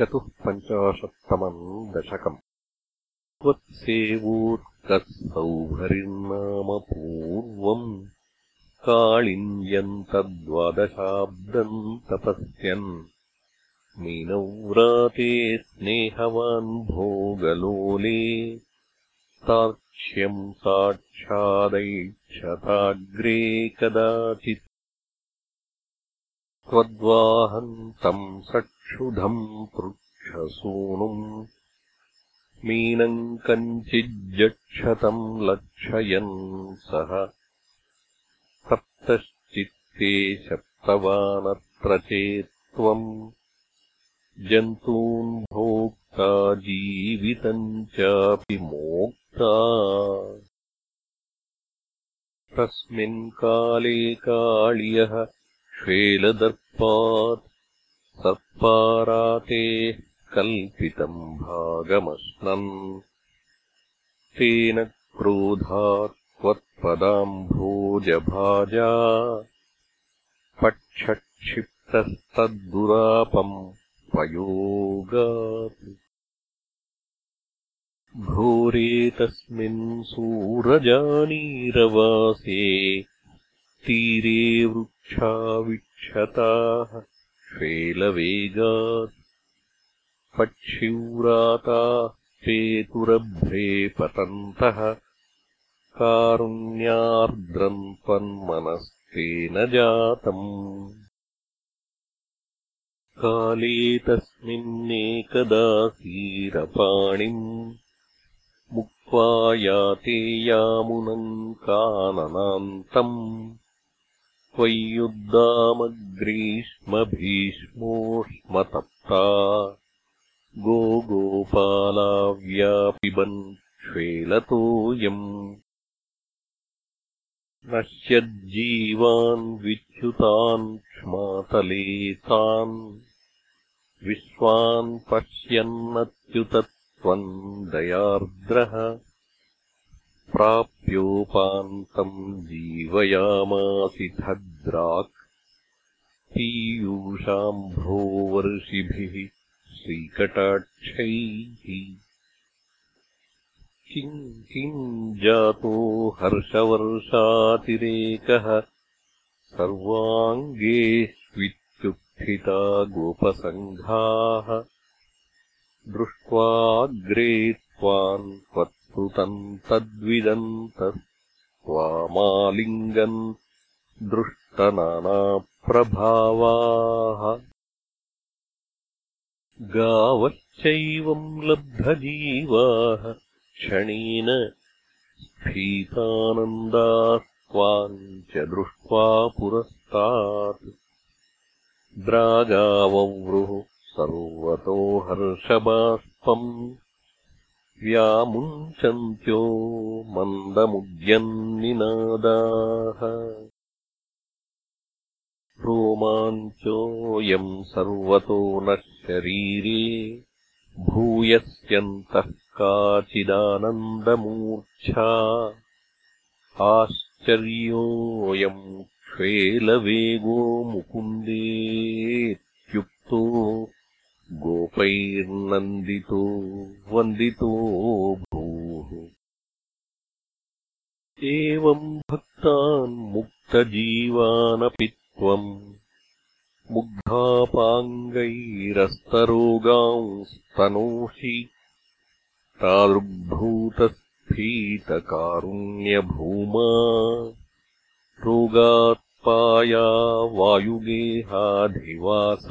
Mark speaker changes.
Speaker 1: चतुःपञ्चाशत्तमम् दशकम्। त्वत्सेवोत्कः सौभरिर्नाम पूर्वम् काळिञ्जन्तद्वादशाब्दम् तपस्यन्। मीनव्राते स्नेहवान् भोगलोले तार्क्ष्यम् साक्षादैक्षताग्रे कदाचित् त्वद्वाहम् तम् सक्षुधम् पृक्षसूनुम् मीनम् कञ्चिज्जक्षतम् लक्षयन् सः। सप्तश्चित्ते शप्तवानत्र चेत्त्वम् जन्तून् भोक्ता जीवितम् चापि मोक्ता। तस्मिन् काले काळियः श्वेलदर्पात् सर्पारातेः कल्पितम् भागमश्नन् तेन क्रोधात् त्वत्पदाम्भोजभाजा पक्षक्षिप्तस्तद्दुरापम् पयोगात्। घोरे तस्मिन् सूरजानीरवासे तीरे वृक्षाविक्षताः श्वेलवेगात् पक्षिव्राताः पेतुरभ्रे पतन्तः कारुण्यार्द्रम् त्वन्मनस्तेन जातम्। काले तस्मिन्नेकदासीरपाणिम् मुक्त्वा याते यामुनम् काननान्तम् त्वय्युद्दामग्रीष्मभीष्मोष्मतप्ता गोपालाव्यापिबन् श्वेलतोऽयम् नश्यज्जीवान् विच्युतान् क्ष्मातले तान् विश्वान् पश्यन्नत्युतत्वम् दयार्द्रः प्राप्योपान्तम् जीवयामासि थद्राक् पीयूषाम्भोवर्षिभिः श्रीकटाक्षैः। किम् किम् जातो हर्षवर्षातिरेकः? सर्वाङ्गेष्वित्युत्थिता गोपसङ्घाः। दृष्ट्वाग्रे त्वाम् त्वत्सृतम् तद्विदन्तस्त्वामालिङ्गन् दृष्टनानाप्रभावाः। गावश्चैवम् लब्धजीवाः क्षणेन स्फीतानन्दास्त्वाम् च दृष्ट्वा पुरस्तात्। द्रागाववृः सर्वतो हर्षबाष्पम् व्यामुञ्चन्त्यो मन्दमुद्यन्निनादाः। रोमाञ्चोऽयम् सर्वतो नः शरीरे भूयस्यन्तः काचिदानन्दमूर्च्छा। आश्चर्योऽयम् क्ष्वेलवेगो मुकुन्देत्युक्तो गोपैर्नन्दितो वन्दितो भूः। एवम् भक्तान् मुक्तजीवानपि त्वम् मुग्धापाङ्गैरस्तरोगांस्तनोषि। तादृग्भूतस्फीतकारुण्यभूमा। रोगात्पाया वायुगेहाधिवास